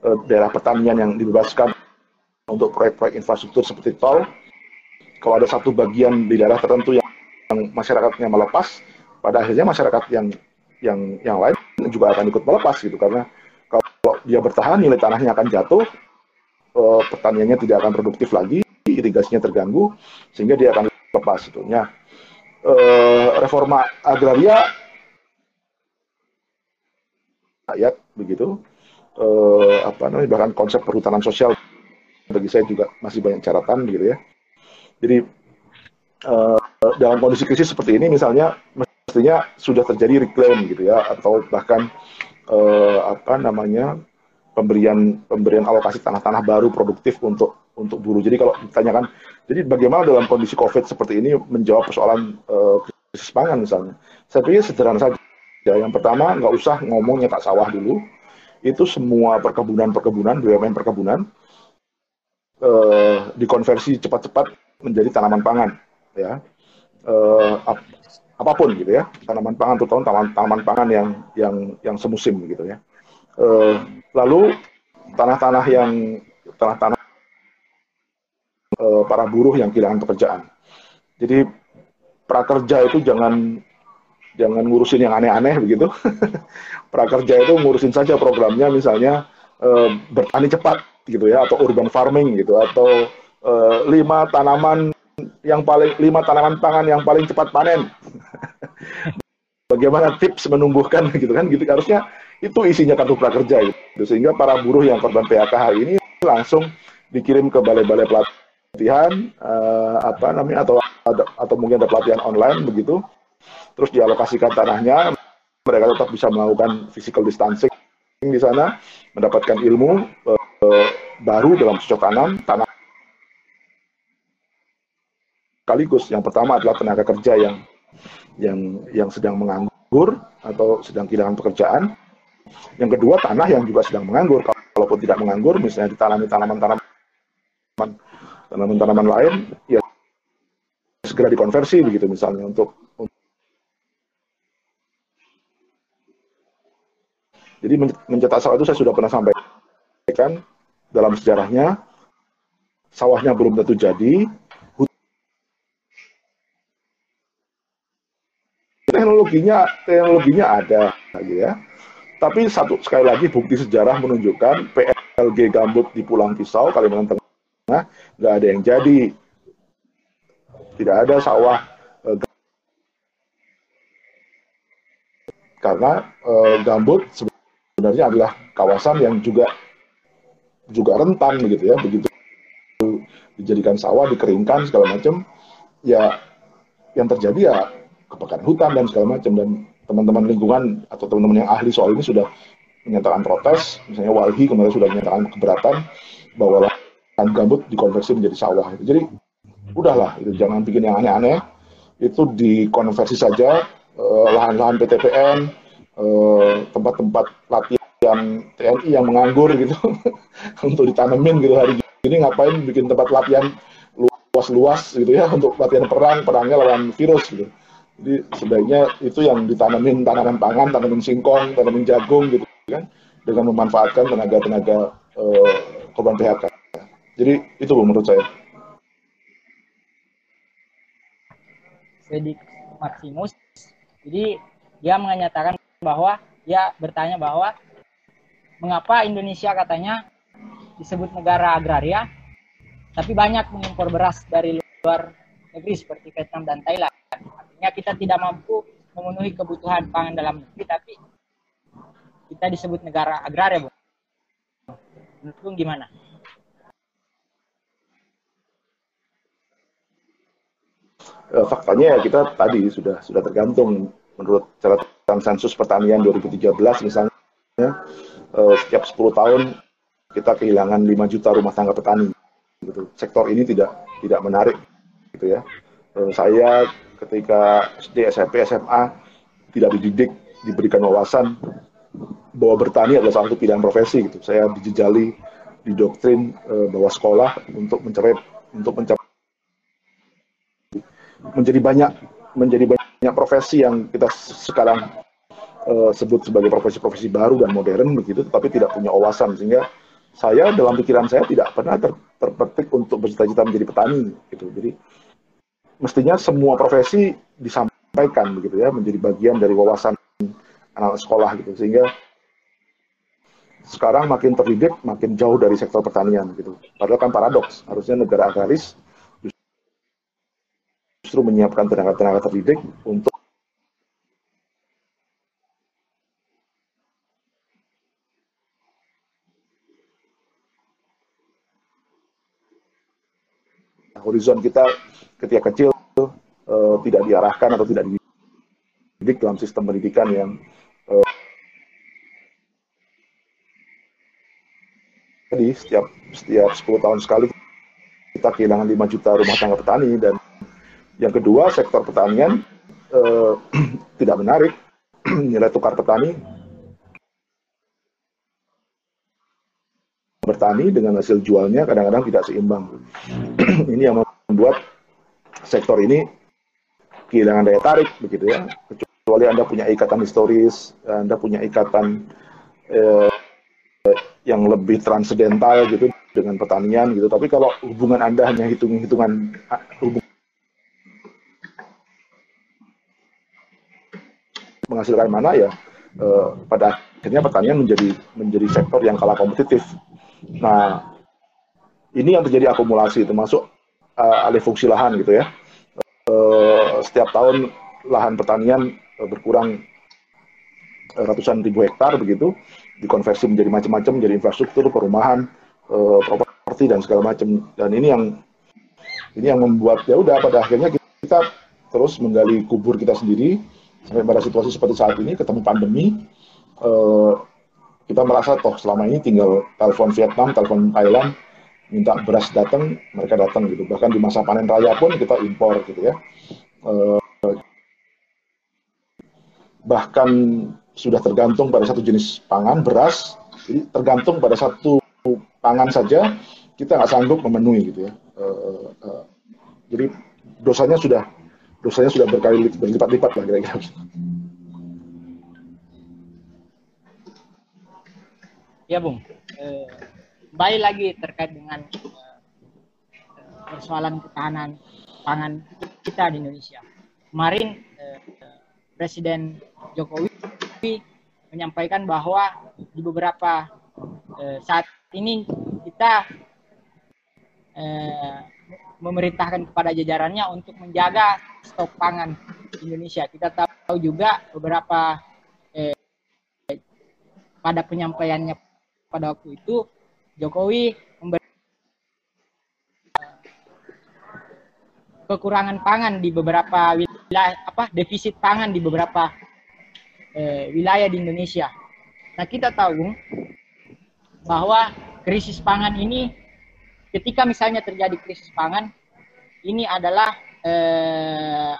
Speaker 2: daerah pertanian yang dibebaskan untuk proyek-proyek infrastruktur seperti tol, kalau ada satu bagian di daerah tertentu yang, yang masyarakatnya melepas, pada akhirnya masyarakat yang yang yang lain juga akan ikut melepas gitu. Karena kalau dia bertahan nilai tanahnya akan jatuh, uh, pertaniannya tidak akan produktif lagi, irigasinya terganggu, sehingga dia akan lepas itu. Nah, uh, reforma agraria rakyat begitu eh, apa namanya bahkan konsep perhutanan sosial bagi saya juga masih banyak catatan gitu ya. Jadi eh, dalam kondisi krisis seperti ini misalnya mestinya sudah terjadi reclaim gitu ya atau bahkan eh, apa namanya pemberian pemberian alokasi tanah-tanah baru produktif untuk untuk buruh. Jadi kalau ditanyakan, jadi bagaimana dalam kondisi COVID seperti ini menjawab persoalan uh, krisis pangan misalnya? Saya pikir sederhana saja. Yang pertama nggak usah ngomong nyetak sawah dulu, itu semua perkebunan-perkebunan, BUMN perkebunan eh, dikonversi cepat-cepat menjadi tanaman pangan, ya. Eh, ap apa pun gitu ya, tanaman pangan tahun tanaman, tanaman pangan yang yang yang semusim gitu ya. Eh, lalu tanah-tanah yang tanah-tanah eh, para buruh yang kehilangan pekerjaan. Jadi prakerja itu jangan jangan ngurusin yang aneh-aneh begitu. Prakerja itu ngurusin saja programnya misalnya e, bertani cepat gitu ya atau urban farming gitu atau uh, lima tanaman yang paling lima tanaman pangan yang paling cepat panen. Bagaimana tips menumbuhkan gitu kan gitu harusnya itu isinya kartu prakerja gitu sehingga para buruh yang korban PHK hari ini langsung dikirim ke balai-balai pelatihan uh, apa namanya atau atau mungkin ada pelatihan online begitu terus dialokasikan tanahnya mereka tetap bisa melakukan physical distancing di sana mendapatkan ilmu uh, baru dalam cocok tanam tanah sekaligus yang pertama adalah tenaga kerja yang yang yang sedang menganggur atau sedang kehilangan pekerjaan yang kedua, tanah yang juga sedang menganggur. Kalaupun tidak menganggur, misalnya ditanami tanaman-tanaman tanaman-tanaman lain, ya segera dikonversi begitu misalnya untuk Jadi mencetak sawah itu saya sudah pernah sampaikan dalam sejarahnya. Sawahnya belum tentu jadi, teknologinya teknologinya ada gitu ya. Tapi satu sekali lagi bukti sejarah menunjukkan PLG gambut di Pulang Pisau, Kalimantan Tengah, nggak ada yang jadi. Tidak ada sawah eh, karena eh, gambut sebenarnya adalah kawasan yang juga juga rentan begitu ya, begitu dijadikan sawah, dikeringkan segala macam, ya yang terjadi ya kebakaran hutan dan segala macam. Dan teman-teman lingkungan atau teman-teman yang ahli soal ini sudah menyatakan protes, misalnya Walhi kemarin sudah menyatakan keberatan bahwa lahan gambut dikonversi menjadi sawah. Jadi udahlah, itu jangan bikin yang aneh-aneh, itu dikonversi saja eh, lahan-lahan PTPN, tempat-tempat latihan TNI yang menganggur gitu untuk ditanemin gitu hari ini ngapain bikin tempat latihan luas-luas gitu ya untuk latihan perang, perangnya lawan virus gitu. Jadi sebaiknya itu yang ditanamin tanaman pangan, tanamin singkong, tanamin jagung gitu kan, dengan memanfaatkan tenaga-tenaga uh, korban PHK. Jadi itu menurut saya.
Speaker 1: Sedik Maximus, jadi dia menyatakan bahwa dia bertanya bahwa mengapa Indonesia katanya disebut negara agraria, tapi banyak mengimpor beras dari luar negeri seperti Vietnam dan Thailand? Ya kita tidak mampu memenuhi kebutuhan pangan dalam negeri tapi kita disebut negara agraria bu. Menurut gimana?
Speaker 2: Eh, faktanya ya kita tadi sudah sudah tergantung menurut catatan sensus pertanian 2013 misalnya eh, setiap 10 tahun kita kehilangan 5 juta rumah tangga petani gitu. sektor ini tidak tidak menarik gitu ya eh, saya ketika SD, SMP, SMA tidak dididik, diberikan wawasan bahwa bertani adalah satu pilihan profesi gitu. Saya dijejali, didoktrin e, bahwa sekolah untuk mencapai untuk mencapai menjadi banyak menjadi banyak profesi yang kita sekarang e, sebut sebagai profesi-profesi baru dan modern begitu, tetapi tidak punya wawasan. Sehingga saya dalam pikiran saya tidak pernah ter, terpetik untuk bercita-cita menjadi petani gitu. Jadi mestinya semua profesi disampaikan begitu ya menjadi bagian dari wawasan anak sekolah gitu. Sehingga sekarang makin terdidik makin jauh dari sektor pertanian gitu. Padahal kan paradoks harusnya negara agraris justru menyiapkan tenaga-tenaga terdidik untuk horizon kita ketika kecil uh, tidak diarahkan atau tidak dididik dalam sistem pendidikan yang uh, jadi setiap setiap 10 tahun sekali kita kehilangan 5 juta rumah tangga petani dan yang kedua sektor pertanian uh, tidak menarik nilai tukar petani. Bertani dengan hasil jualnya kadang-kadang tidak seimbang. Ini yang membuat sektor ini kehilangan daya tarik begitu ya. Kecuali anda punya ikatan historis anda punya ikatan eh, yang lebih transidental gitu dengan pertanian gitu. Tapi kalau hubungan anda hanya hitung hitungan hubungan menghasilkan mana ya eh, pada akhirnya pertanian menjadi menjadi sektor yang kalah kompetitif. Nah ini yang terjadi akumulasi termasuk uh, alih fungsi lahan gitu ya. Uh, setiap tahun lahan pertanian uh, berkurang ratusan ribu hektar begitu. Dikonversi menjadi macam-macam menjadi infrastruktur perumahan uh, properti dan segala macam. Dan ini yang ini yang membuat ya udah pada akhirnya kita terus menggali kubur kita sendiri sampai pada situasi seperti saat ini ketemu pandemi uh, kita merasa toh selama ini tinggal telepon Vietnam, telepon Thailand, minta beras datang, mereka datang gitu. Bahkan di masa panen raya pun kita impor gitu ya. Uh, bahkan sudah tergantung pada satu jenis pangan, beras, jadi tergantung pada satu pangan saja, kita nggak sanggup memenuhi gitu ya. Uh, uh, jadi dosanya sudah dosanya sudah berkali berlipat-lipat lah kira-kira.
Speaker 1: Ya Bung, eh, kembali lagi terkait dengan eh, persoalan ketahanan pangan kita di Indonesia. Kemarin eh, Presiden Jokowi menyampaikan bahwa di beberapa eh, saat ini kita eh, memerintahkan kepada jajarannya untuk menjaga stok pangan Indonesia. Kita tahu juga beberapa eh, pada penyampaiannya pada waktu itu Jokowi memberi kekurangan pangan di beberapa wilayah apa defisit pangan di beberapa eh, wilayah di Indonesia. Nah kita tahu bahwa krisis pangan ini ketika misalnya terjadi krisis pangan ini adalah eh,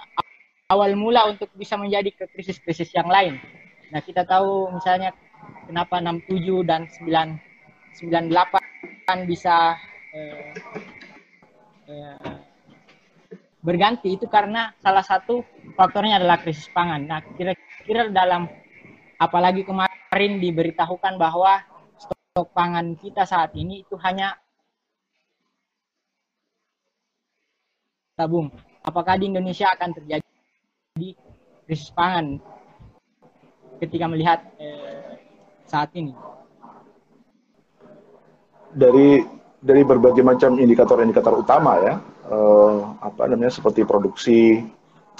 Speaker 1: awal mula untuk bisa menjadi ke krisis-krisis yang lain. Nah kita tahu misalnya kenapa 67 dan 9 98 bisa eh, eh, berganti itu karena salah satu faktornya adalah krisis pangan. Nah, kira-kira dalam apalagi kemarin diberitahukan bahwa stok pangan kita saat ini itu hanya tabung. Apakah di Indonesia akan terjadi krisis pangan ketika melihat eh, saat ini?
Speaker 2: Dari dari berbagai macam indikator-indikator utama ya, eh, apa namanya seperti produksi,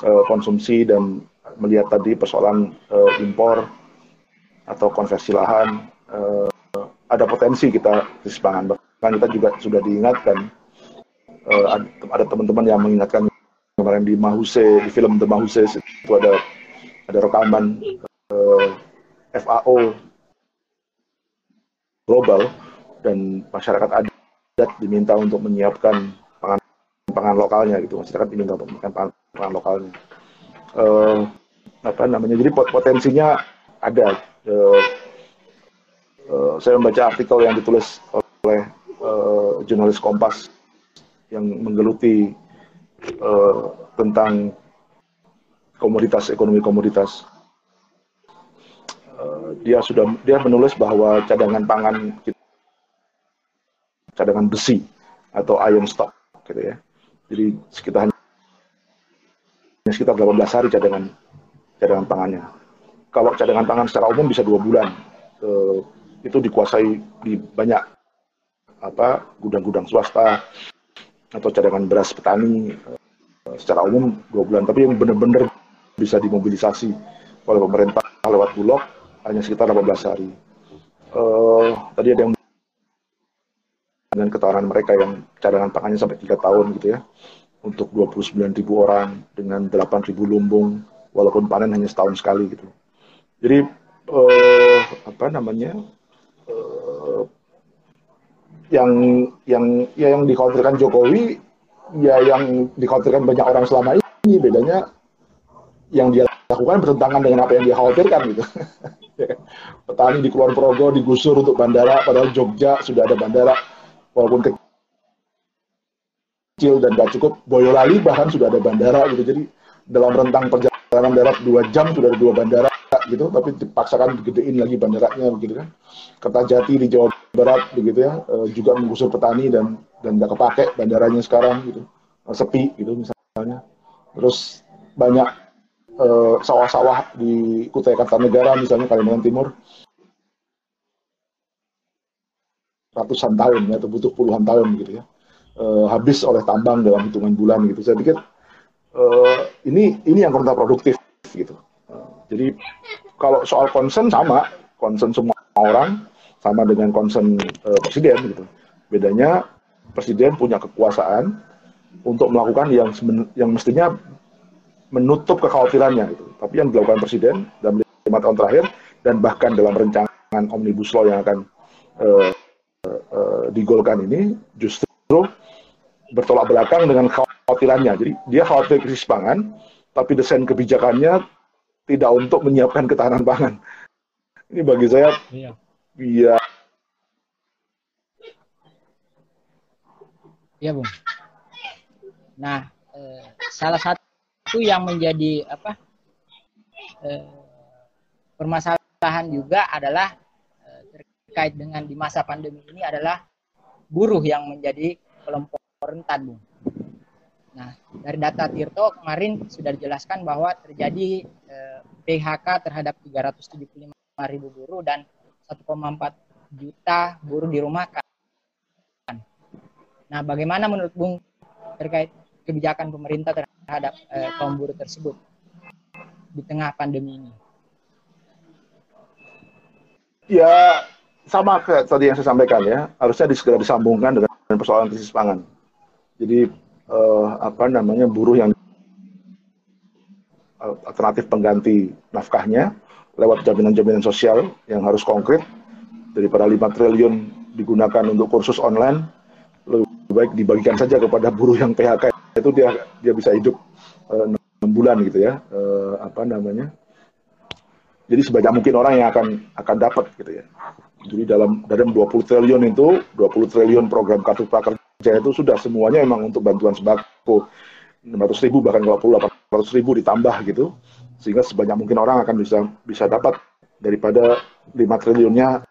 Speaker 2: eh, konsumsi dan melihat tadi persoalan eh, impor atau konversi lahan, eh, ada potensi kita krisis pangan. Bahkan kita juga sudah diingatkan, eh, ada teman-teman yang mengingatkan kemarin di Mahuse, di film The Mahuse itu ada ada rekaman eh, FAO global dan masyarakat adat diminta untuk menyiapkan pangan pangan lokalnya gitu. Masyarakat diminta untuk menyiapkan pangan, pangan lokalnya. Uh, apa namanya jadi potensinya ada. Uh, uh, saya membaca artikel yang ditulis oleh uh, jurnalis Kompas yang menggeluti uh, tentang komoditas ekonomi komoditas dia sudah dia menulis bahwa cadangan pangan cadangan besi atau iron stock gitu ya. Jadi sekitar hanya sekitar 18 hari cadangan cadangan pangannya. Kalau cadangan pangan secara umum bisa dua bulan. Eh, itu dikuasai di banyak apa gudang-gudang swasta atau cadangan beras petani eh, secara umum dua bulan. Tapi yang benar-benar bisa dimobilisasi oleh pemerintah lewat bulog hanya sekitar 18 hari. Uh, tadi ada yang dengan ketahanan mereka yang cadangan pangannya sampai tiga tahun gitu ya untuk 29 ribu orang dengan 8 ribu lumbung walaupun panen hanya setahun sekali gitu. Jadi uh, apa namanya uh, yang yang ya yang dikhawatirkan Jokowi ya yang dikhawatirkan banyak orang selama ini bedanya yang dia lakukan bertentangan dengan apa yang dia khawatirkan gitu. Petani di Kulon Progo digusur untuk bandara, padahal Jogja sudah ada bandara, walaupun kecil dan gak cukup. Boyolali bahkan sudah ada bandara gitu. Jadi dalam rentang perjalanan darat dua jam sudah ada dua bandara gitu, tapi dipaksakan digedein lagi bandaranya begitu kan. Kertajati di Jawa Barat begitu ya, eh, juga menggusur petani dan dan nggak kepake bandaranya sekarang gitu, sepi gitu misalnya. Terus banyak Eh, sawah-sawah di Kutai Kartanegara misalnya Kalimantan Timur ratusan tahun ya, atau butuh puluhan tahun gitu ya, habis oleh tambang dalam hitungan bulan gitu. Saya pikir ini ini yang kontraproduktif gitu. Uh, jadi kalau soal concern sama, concern semua orang sama dengan concern uh, presiden gitu. Bedanya presiden punya kekuasaan untuk melakukan yang yang mestinya menutup kekhawatirannya gitu. Tapi yang dilakukan presiden dalam lima tahun terakhir dan bahkan dalam rencangan omnibus law yang akan uh, uh, digolkan ini justru bertolak belakang dengan khawatirannya. Jadi dia khawatir krisis pangan, tapi desain kebijakannya tidak untuk menyiapkan ketahanan pangan. Ini bagi saya, iya. Ya.
Speaker 1: Iya, Bung. Nah, eh, salah satu yang menjadi apa eh, permasalahan juga adalah eh, terkait dengan di masa pandemi ini adalah buruh yang menjadi kelompok rentan, Bung. Nah, dari data Tirto kemarin sudah dijelaskan bahwa terjadi eh, PHK terhadap 375 ribu buruh dan 1,4 juta buruh dirumahkan. Nah, bagaimana menurut Bung terkait kebijakan pemerintah terhadap eh, kaum buruh tersebut di tengah pandemi ini?
Speaker 2: Ya, sama kayak tadi yang saya sampaikan ya, harusnya segera disambungkan dengan persoalan krisis pangan. Jadi eh, apa namanya buruh yang alternatif pengganti nafkahnya lewat jaminan-jaminan sosial yang harus konkret daripada 5 triliun digunakan untuk kursus online lebih baik dibagikan saja kepada buruh yang PHK itu dia dia bisa hidup eh, enam bulan gitu ya uh, apa namanya. Jadi sebanyak mungkin orang yang akan akan dapat gitu ya. Jadi dalam dalam 20 triliun itu 20 triliun program kartu prakerja itu sudah semuanya memang untuk bantuan sembako. 600 ribu bahkan kalau perlu 800 ribu ditambah gitu sehingga sebanyak mungkin orang akan bisa bisa dapat daripada 5 triliunnya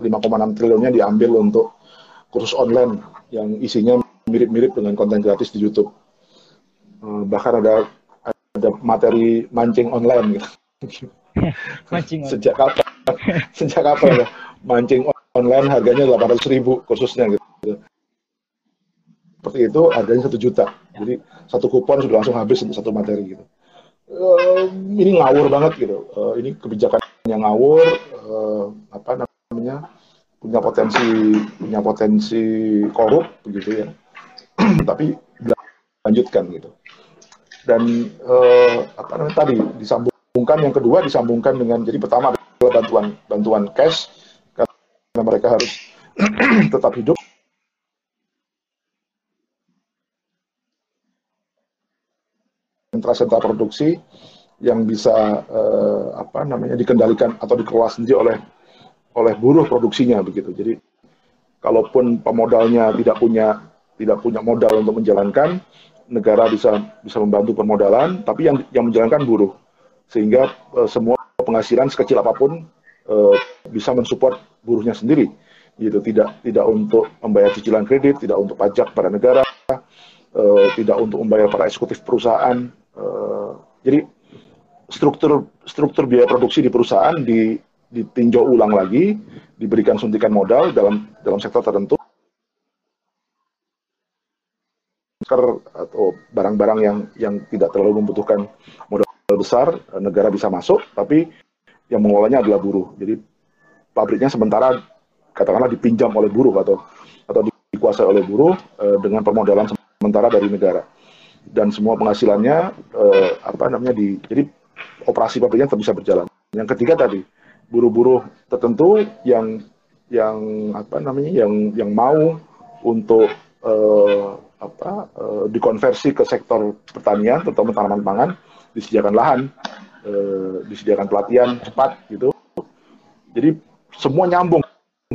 Speaker 2: 5,6 triliunnya diambil untuk kursus online yang isinya mirip-mirip dengan konten gratis di YouTube. Uh, bahkan ada ada materi mancing online gitu. mancing sejak kapan? sejak kapan ya? Mancing online harganya 800 ribu kursusnya gitu. Seperti itu harganya satu juta. Jadi satu kupon sudah langsung habis untuk satu materi gitu. Uh, ini ngawur banget gitu. Uh, ini kebijakan yang ngawur. Uh, apa namanya? punya potensi punya potensi korup begitu ya tapi lanjutkan gitu dan eh, apa namanya tadi disambungkan yang kedua disambungkan dengan jadi pertama adalah bantuan bantuan cash karena mereka harus tetap hidup sentra-sentra produksi yang bisa eh, apa namanya dikendalikan atau dikelola sendiri oleh oleh buruh produksinya begitu. Jadi kalaupun pemodalnya tidak punya tidak punya modal untuk menjalankan, negara bisa bisa membantu permodalan, tapi yang yang menjalankan buruh, sehingga uh, semua penghasilan sekecil apa pun uh, bisa mensupport buruhnya sendiri, gitu. Tidak tidak untuk membayar cicilan kredit, tidak untuk pajak pada negara, uh, tidak untuk membayar para eksekutif perusahaan. Uh, jadi struktur struktur biaya produksi di perusahaan di ditinjau ulang lagi, diberikan suntikan modal dalam dalam sektor tertentu. Masker atau barang-barang yang yang tidak terlalu membutuhkan modal besar negara bisa masuk tapi yang mengelolanya adalah buruh. Jadi pabriknya sementara katakanlah dipinjam oleh buruh atau atau dikuasai oleh buruh eh, dengan permodalan sementara dari negara dan semua penghasilannya eh, apa namanya di jadi operasi pabriknya tetap bisa berjalan. Yang ketiga tadi buruh-buruh tertentu yang yang apa namanya yang yang mau untuk eh, apa uh, dikonversi ke sektor pertanian terutama tanaman pangan disediakan lahan uh, disediakan pelatihan cepat gitu. Jadi semua nyambung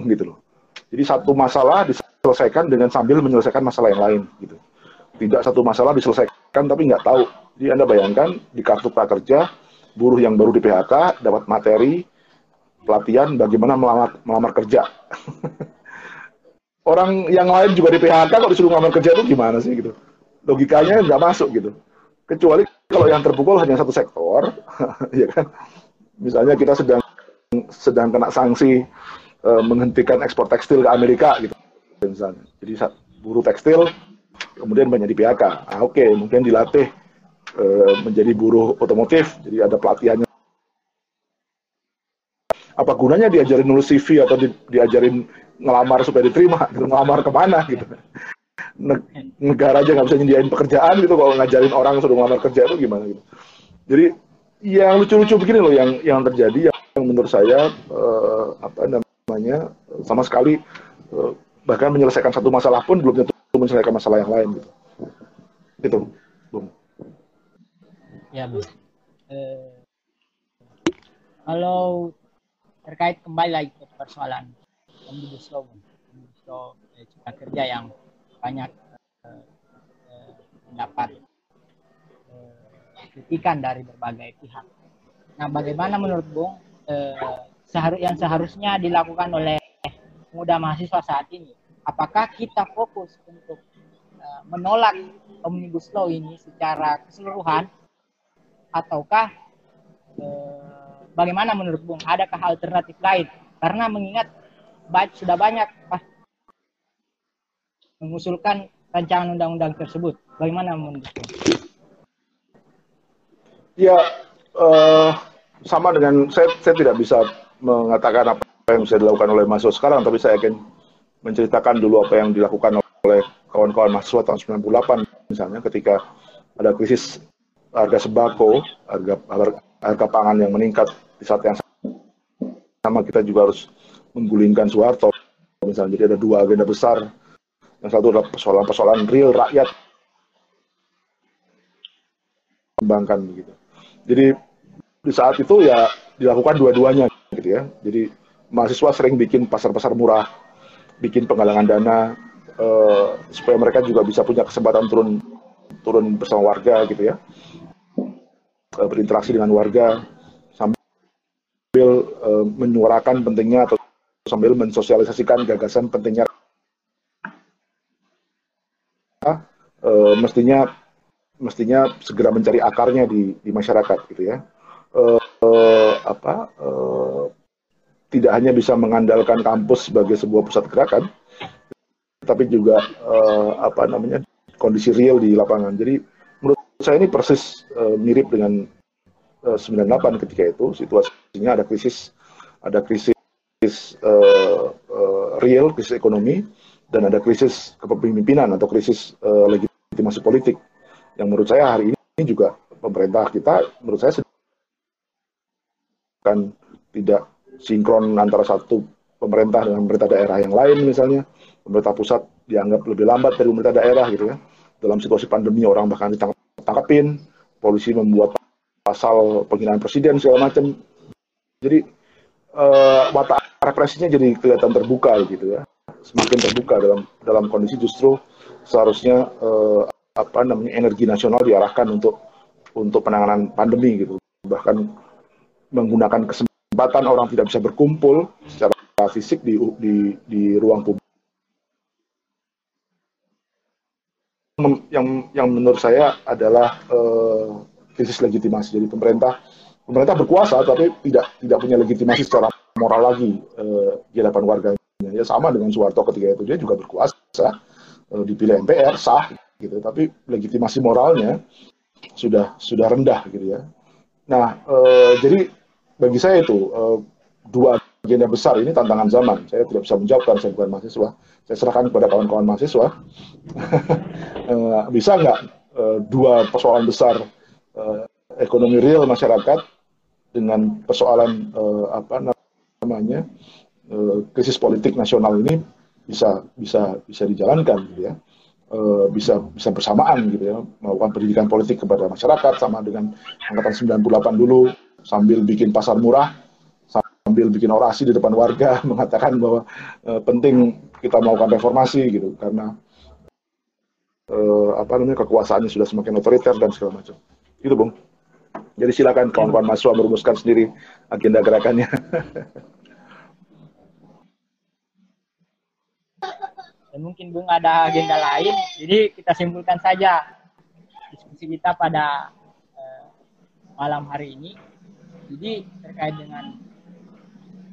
Speaker 2: gitu loh. Jadi satu masalah diselesaikan dengan sambil menyelesaikan masalah yang lain gitu tidak satu masalah diselesaikan tapi nggak tahu. Jadi anda bayangkan di kartu prakerja buruh yang baru di PHK dapat materi pelatihan bagaimana melamar, melamar kerja. Orang yang lain juga di PHK kok disuruh ngambil kerja itu gimana sih gitu? Logikanya nggak masuk gitu. Kecuali kalau yang terpukul hanya satu sektor ya kan? Misalnya kita sedang sedang kena sanksi uh, menghentikan ekspor tekstil ke Amerika gitu misalnya. Jadi buruh tekstil kemudian banyak di PHK. Ah, Oke, okay, mungkin dilatih uh, menjadi buruh otomotif, jadi ada pelatihannya. Apa gunanya diajarin nulis CV atau di, diajarin ngelamar supaya diterima? Gitu, ngelamar ke mana gitu? negara aja nggak bisa nyediain pekerjaan gitu kalau ngajarin orang suruh ngelamar kerja itu gimana gitu. Jadi yang lucu-lucu begini loh yang yang terjadi yang menurut saya uh, apa namanya sama sekali uh, bahkan menyelesaikan satu masalah pun belum tentu menyelesaikan masalah yang lain gitu. Itu, Bung.
Speaker 1: Ya, Bu. Uh, kalau terkait kembali lagi ke persoalan omnibus law, omnibus law cipta kerja yang banyak uh, uh, mendapat kritikan dari berbagai pihak. Nah, bagaimana menurut Bung eh, seharus yang seharusnya dilakukan oleh muda mahasiswa saat ini? Apakah kita fokus untuk eh, menolak omnibus law ini secara keseluruhan, ataukah eh, bagaimana menurut Bung? Adakah alternatif lain? Karena mengingat sudah banyak ah, mengusulkan rancangan undang-undang tersebut. Bagaimana menurut Bung?
Speaker 2: Ya, uh, sama dengan saya, saya tidak bisa mengatakan apa yang bisa dilakukan oleh mahasiswa sekarang, tapi saya akan menceritakan dulu apa yang dilakukan oleh kawan-kawan mahasiswa tahun 98 misalnya ketika ada krisis harga sembako, harga harga pangan yang meningkat di saat yang sama kita juga harus menggulingkan Soeharto misalnya. Jadi ada dua agenda besar. Yang satu adalah persoalan-persoalan real rakyat kembangkan begitu. Jadi di saat itu ya dilakukan dua-duanya gitu ya. Jadi mahasiswa sering bikin pasar-pasar murah, bikin penggalangan dana uh, supaya mereka juga bisa punya kesempatan turun turun bersama warga gitu ya, uh, berinteraksi dengan warga sambil uh, menyuarakan pentingnya atau sambil mensosialisasikan gagasan pentingnya uh, mestinya mestinya segera mencari akarnya di, di masyarakat gitu ya. Uh, uh, apa uh, tidak hanya bisa mengandalkan kampus sebagai sebuah pusat gerakan, tapi juga uh, apa namanya kondisi real di lapangan. Jadi menurut saya ini persis uh, mirip dengan uh, 98 ketika itu situasinya ada krisis ada krisis uh, uh, real krisis ekonomi dan ada krisis kepemimpinan atau krisis uh, legitimasi politik yang menurut saya hari ini juga pemerintah kita menurut saya kan tidak sinkron antara satu pemerintah dengan pemerintah daerah yang lain misalnya pemerintah pusat dianggap lebih lambat dari pemerintah daerah gitu ya. Dalam situasi pandemi orang bahkan ditangkap tangkapin polisi membuat pasal penghinaan presiden segala macam. Jadi uh, mata represinya jadi kelihatan terbuka gitu ya. Semakin terbuka dalam dalam kondisi justru seharusnya uh, apa namanya energi nasional diarahkan untuk untuk penanganan pandemi gitu. Bahkan menggunakan kesempatan orang tidak bisa berkumpul secara fisik di di, di ruang publik. Yang yang menurut saya adalah uh, krisis legitimasi. Jadi pemerintah pemerintah berkuasa tapi tidak tidak punya legitimasi secara moral lagi uh, di hadapan warganya. Ya sama dengan Soeharto ketika itu. Dia juga berkuasa uh, dipilih MPR sah gitu. Tapi legitimasi moralnya sudah sudah rendah gitu ya. Nah e, jadi bagi saya itu e, dua agenda besar ini tantangan zaman. Saya tidak bisa menjawab karena saya bukan mahasiswa. Saya serahkan kepada kawan-kawan mahasiswa. E, bisa nggak e, dua persoalan besar ekonomi real masyarakat dengan persoalan apa namanya krisis politik nasional ini bisa bisa bisa dijalankan gitu ya. Bisa bisa bersamaan gitu ya melakukan pendidikan politik kepada masyarakat sama dengan angkatan 98 dulu sambil bikin pasar murah sambil bikin orasi di depan warga mengatakan bahwa uh, penting kita melakukan reformasi gitu karena uh, apa namanya kekuasaannya sudah semakin otoriter dan segala macam itu bung jadi silakan kawan-kawan mahasiswa merumuskan sendiri agenda gerakannya
Speaker 1: dan mungkin Bung ada agenda lain. Jadi kita simpulkan saja diskusi kita pada uh, malam hari ini. Jadi terkait dengan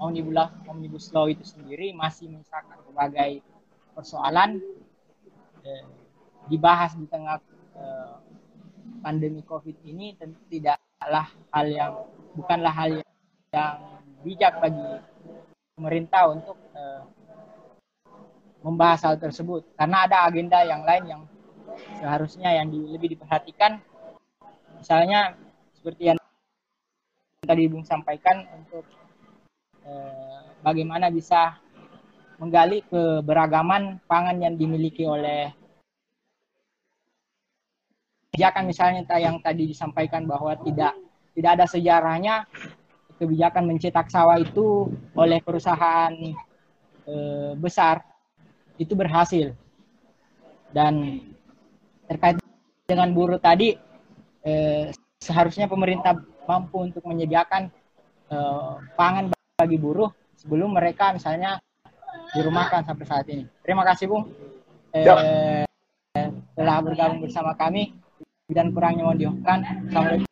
Speaker 1: omnibus omnibus law itu sendiri masih menyisakan berbagai persoalan eh, dibahas di tengah eh, pandemi COVID ini tentu tidaklah hal yang bukanlah hal yang, yang bijak bagi pemerintah untuk eh, membahas hal tersebut. Karena ada agenda yang lain yang seharusnya yang di, lebih diperhatikan. Misalnya seperti yang tadi Bung sampaikan untuk eh, bagaimana bisa menggali keberagaman pangan yang dimiliki oleh kebijakan. Misalnya yang tadi disampaikan bahwa tidak tidak ada sejarahnya kebijakan mencetak sawah itu oleh perusahaan eh, besar itu berhasil. Dan terkait dengan buruh tadi eh, seharusnya pemerintah mampu untuk menyediakan uh, pangan bagi buruh sebelum mereka misalnya dirumahkan sampai saat ini. Terima kasih Bung eh, telah bergabung bersama kami dan kurangnya mohon. Assalamualaikum.